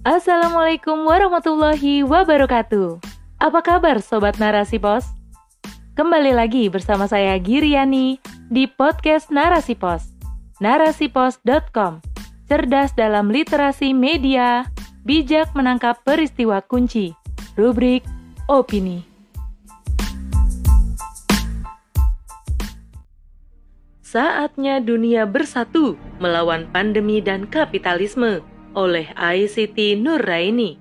Assalamualaikum warahmatullahi wabarakatuh. Apa kabar Sobat Narasi Pos? Kembali lagi bersama saya Giriani di podcast Narasi Pos. Narasipos.com Cerdas dalam literasi media, bijak menangkap peristiwa kunci. Rubrik Opini. Saatnya dunia bersatu melawan pandemi dan kapitalisme oleh ICT Nuraini.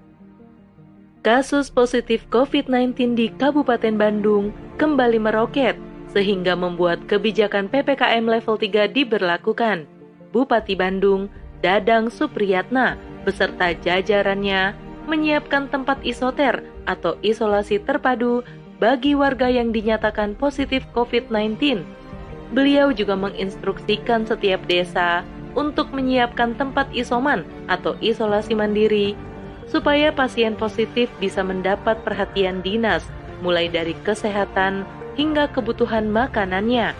Kasus positif COVID-19 di Kabupaten Bandung kembali meroket sehingga membuat kebijakan PPKM level 3 diberlakukan. Bupati Bandung, Dadang Supriyatna, beserta jajarannya menyiapkan tempat isoter atau isolasi terpadu bagi warga yang dinyatakan positif COVID-19. Beliau juga menginstruksikan setiap desa untuk menyiapkan tempat isoman atau isolasi mandiri supaya pasien positif bisa mendapat perhatian dinas mulai dari kesehatan hingga kebutuhan makanannya.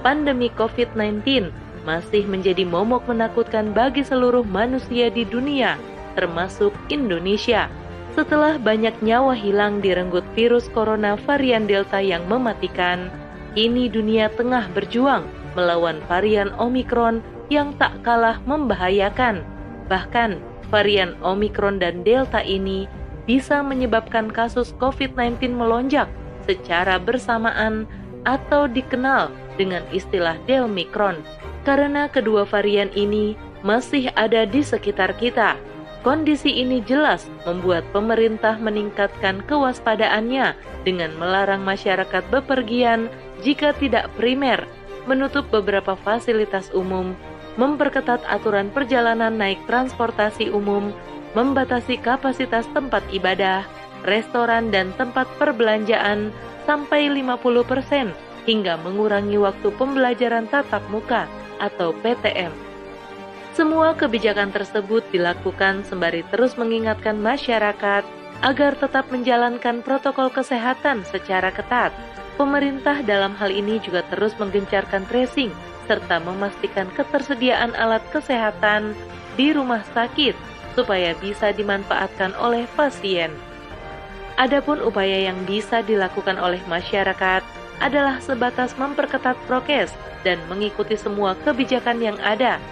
Pandemi COVID-19 masih menjadi momok menakutkan bagi seluruh manusia di dunia, termasuk Indonesia. Setelah banyak nyawa hilang direnggut virus corona varian Delta yang mematikan, kini dunia tengah berjuang melawan varian Omikron yang tak kalah membahayakan. Bahkan, varian Omikron dan Delta ini bisa menyebabkan kasus COVID-19 melonjak secara bersamaan atau dikenal dengan istilah Delmikron. Karena kedua varian ini masih ada di sekitar kita, kondisi ini jelas membuat pemerintah meningkatkan kewaspadaannya dengan melarang masyarakat bepergian jika tidak primer, menutup beberapa fasilitas umum, memperketat aturan perjalanan naik transportasi umum, membatasi kapasitas tempat ibadah, restoran dan tempat perbelanjaan sampai 50% hingga mengurangi waktu pembelajaran tatap muka atau PTM. Semua kebijakan tersebut dilakukan sembari terus mengingatkan masyarakat agar tetap menjalankan protokol kesehatan secara ketat. Pemerintah dalam hal ini juga terus menggencarkan tracing serta memastikan ketersediaan alat kesehatan di rumah sakit supaya bisa dimanfaatkan oleh pasien. Adapun upaya yang bisa dilakukan oleh masyarakat adalah sebatas memperketat prokes dan mengikuti semua kebijakan yang ada.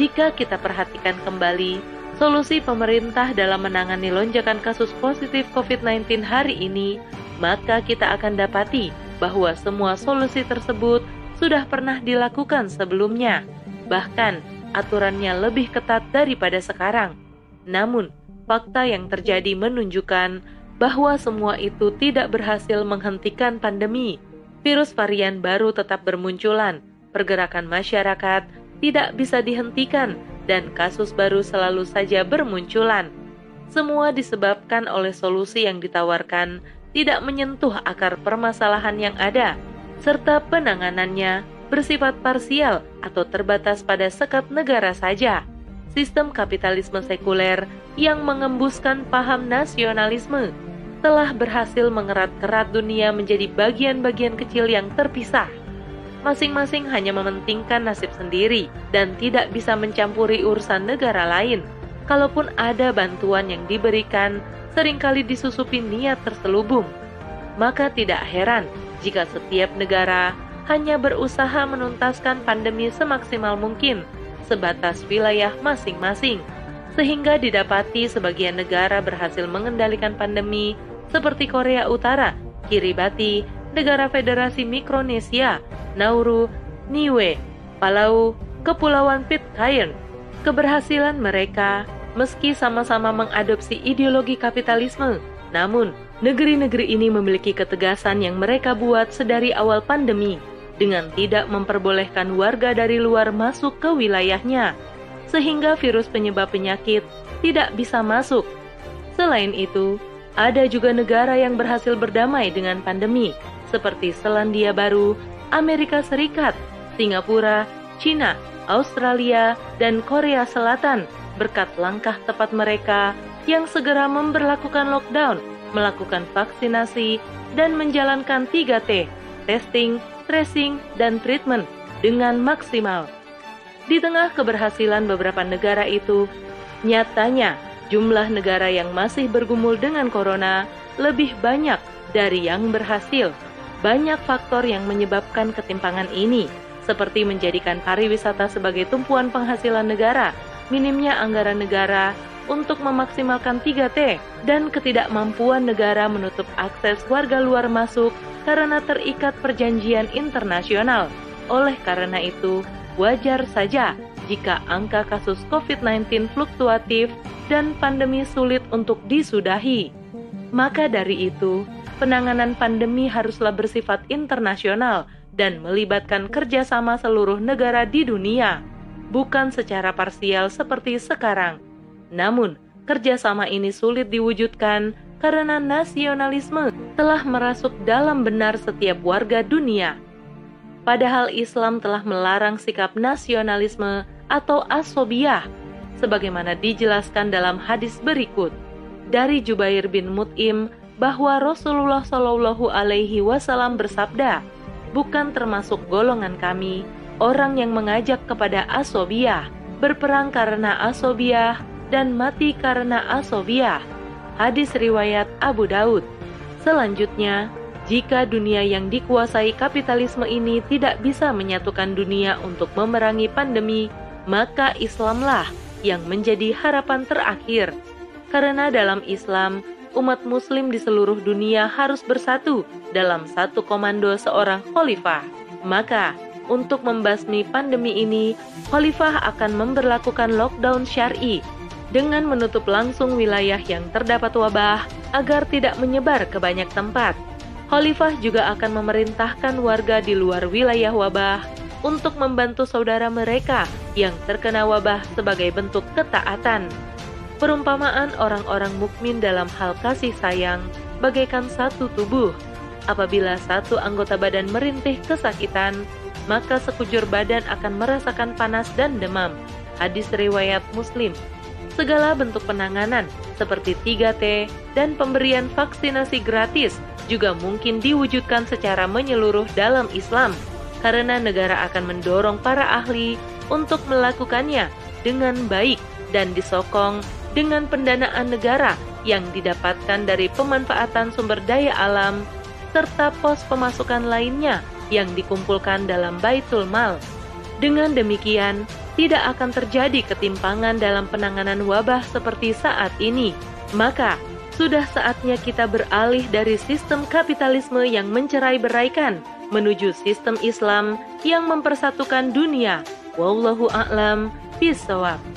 Jika kita perhatikan kembali, solusi pemerintah dalam menangani lonjakan kasus positif COVID-19 hari ini, maka kita akan dapati bahwa semua solusi tersebut sudah pernah dilakukan sebelumnya. Bahkan, aturannya lebih ketat daripada sekarang. Namun, fakta yang terjadi menunjukkan bahwa semua itu tidak berhasil menghentikan pandemi. Virus varian baru tetap bermunculan, pergerakan masyarakat tidak bisa dihentikan, dan kasus baru selalu saja bermunculan. Semua disebabkan oleh solusi yang ditawarkan tidak menyentuh akar permasalahan yang ada serta penanganannya bersifat parsial atau terbatas pada sekat negara saja. Sistem kapitalisme sekuler yang mengembuskan paham nasionalisme telah berhasil mengerat-kerat dunia menjadi bagian-bagian kecil yang terpisah. Masing-masing hanya mementingkan nasib sendiri dan tidak bisa mencampuri urusan negara lain. Kalaupun ada bantuan yang diberikan, sering kali disusupi niat terselubung. Maka tidak heran jika setiap negara hanya berusaha menuntaskan pandemi semaksimal mungkin sebatas wilayah masing-masing, sehingga didapati sebagian negara berhasil mengendalikan pandemi seperti Korea Utara, Kiribati, negara Federasi Mikronesia, Nauru, Niue, Palau, Kepulauan Pitcairn. Keberhasilan mereka meski sama-sama mengadopsi ideologi kapitalisme, namun negeri-negeri ini memiliki ketegasan yang mereka buat sedari awal pandemi dengan tidak memperbolehkan warga dari luar masuk ke wilayahnya, sehingga virus penyebab penyakit tidak bisa masuk. Selain itu, ada juga negara yang berhasil berdamai dengan pandemi, seperti Selandia Baru, Amerika Serikat, Singapura, China, Australia, dan Korea Selatan berkat langkah tepat mereka yang segera memperlakukan lockdown melakukan vaksinasi, dan menjalankan 3T, testing, tracing, dan treatment dengan maksimal. Di tengah keberhasilan beberapa negara itu, nyatanya jumlah negara yang masih bergumul dengan corona lebih banyak dari yang berhasil. Banyak faktor yang menyebabkan ketimpangan ini, seperti menjadikan pariwisata sebagai tumpuan penghasilan negara, minimnya anggaran negara untuk memaksimalkan 3T, dan ketidakmampuan negara menutup akses warga luar masuk karena terikat perjanjian internasional. Oleh karena itu, wajar saja jika angka kasus COVID-19 fluktuatif dan pandemi sulit untuk disudahi. Maka dari itu, penanganan pandemi haruslah bersifat internasional dan melibatkan kerjasama seluruh negara di dunia, bukan secara parsial seperti sekarang. Namun, kerjasama ini sulit diwujudkan karena nasionalisme telah merasuk dalam benar setiap warga dunia. Padahal Islam telah melarang sikap nasionalisme atau asobiah sebagaimana dijelaskan dalam hadis berikut dari Jubair bin Mut'im bahwa Rasulullah Shallallahu alaihi wasallam bersabda, "Bukan termasuk golongan kami orang yang mengajak kepada asobiah, berperang karena asobiah dan mati karena asobiah." Hadis riwayat Abu Daud. Selanjutnya, jika dunia yang dikuasai kapitalisme ini tidak bisa menyatukan dunia untuk memerangi pandemi, maka Islamlah yang menjadi harapan terakhir. Karena dalam Islam, umat muslim di seluruh dunia harus bersatu dalam satu komando seorang khalifah. Maka, untuk membasmi pandemi ini, khalifah akan memberlakukan lockdown syari dengan menutup langsung wilayah yang terdapat wabah agar tidak menyebar ke banyak tempat. Khalifah juga akan memerintahkan warga di luar wilayah wabah untuk membantu saudara mereka yang terkena wabah sebagai bentuk ketaatan. Perumpamaan orang-orang mukmin dalam hal kasih sayang bagaikan satu tubuh. Apabila satu anggota badan merintih kesakitan, maka sekujur badan akan merasakan panas dan demam. Hadis riwayat Muslim. Segala bentuk penanganan seperti 3T dan pemberian vaksinasi gratis juga mungkin diwujudkan secara menyeluruh dalam Islam karena negara akan mendorong para ahli untuk melakukannya dengan baik dan disokong dengan pendanaan negara yang didapatkan dari pemanfaatan sumber daya alam serta pos pemasukan lainnya yang dikumpulkan dalam Baitul Mal. Dengan demikian, tidak akan terjadi ketimpangan dalam penanganan wabah seperti saat ini. Maka, sudah saatnya kita beralih dari sistem kapitalisme yang mencerai-beraikan menuju sistem Islam yang mempersatukan dunia. Wallahu a'lam bishawab.